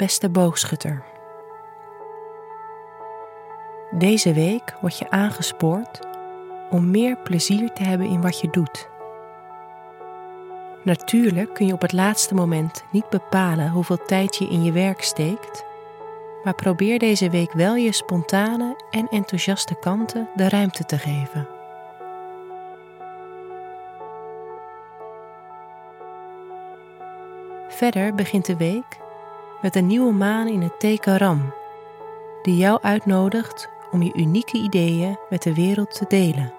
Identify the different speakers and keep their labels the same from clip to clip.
Speaker 1: beste boogschutter. Deze week word je aangespoord om meer plezier te hebben in wat je doet. Natuurlijk kun je op het laatste moment niet bepalen hoeveel tijd je in je werk steekt, maar probeer deze week wel je spontane en enthousiaste kanten de ruimte te geven. Verder begint de week met een nieuwe maan in het teken Ram, die jou uitnodigt om je unieke ideeën met de wereld te delen.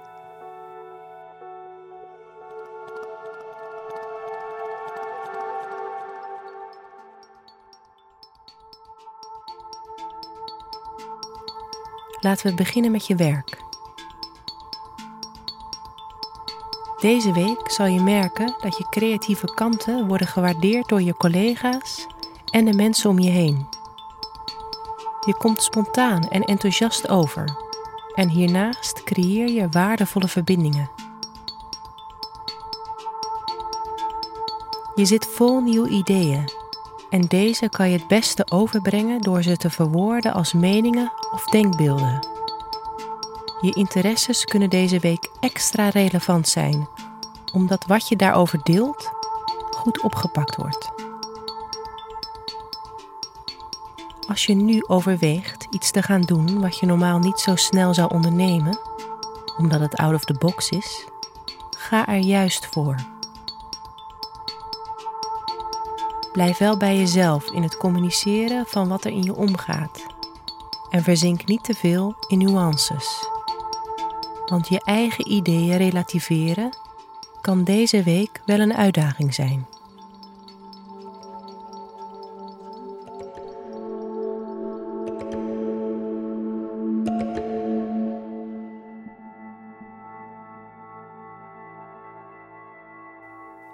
Speaker 1: Laten we beginnen met je werk. Deze week zal je merken dat je creatieve kanten worden gewaardeerd door je collega's en de mensen om je heen. Je komt spontaan en enthousiast over en hiernaast creëer je waardevolle verbindingen. Je zit vol nieuwe ideeën en deze kan je het beste overbrengen door ze te verwoorden als meningen of denkbeelden. Je interesses kunnen deze week extra relevant zijn, omdat wat je daarover deelt goed opgepakt wordt. Als je nu overweegt iets te gaan doen wat je normaal niet zo snel zou ondernemen, omdat het out of the box is, ga er juist voor. Blijf wel bij jezelf in het communiceren van wat er in je omgaat en verzink niet te veel in nuances. Want je eigen ideeën relativeren kan deze week wel een uitdaging zijn.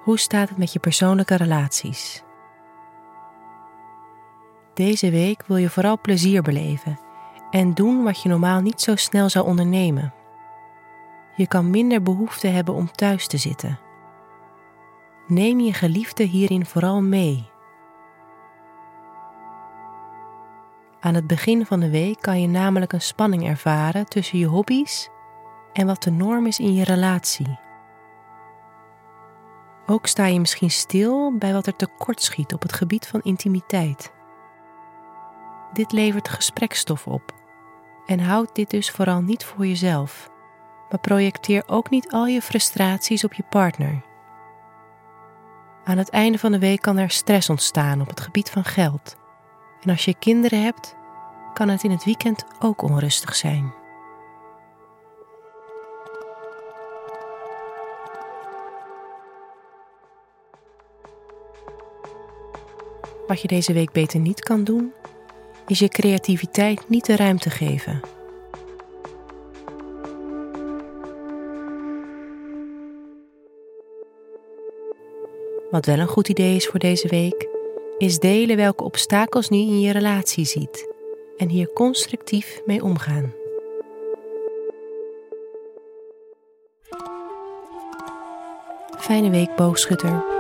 Speaker 1: Hoe staat het met je persoonlijke relaties? Deze week wil je vooral plezier beleven en doen wat je normaal niet zo snel zou ondernemen. Je kan minder behoefte hebben om thuis te zitten. Neem je geliefde hierin vooral mee. Aan het begin van de week kan je namelijk een spanning ervaren tussen je hobby's en wat de norm is in je relatie. Ook sta je misschien stil bij wat er tekort schiet op het gebied van intimiteit. Dit levert gesprekstof op en houd dit dus vooral niet voor jezelf, maar projecteer ook niet al je frustraties op je partner. Aan het einde van de week kan er stress ontstaan op het gebied van geld. En als je kinderen hebt, kan het in het weekend ook onrustig zijn. Wat je deze week beter niet kan doen, is je creativiteit niet de ruimte geven. Wat wel een goed idee is voor deze week, is delen welke obstakels nu in je relatie ziet en hier constructief mee omgaan. Fijne week, boogschutter.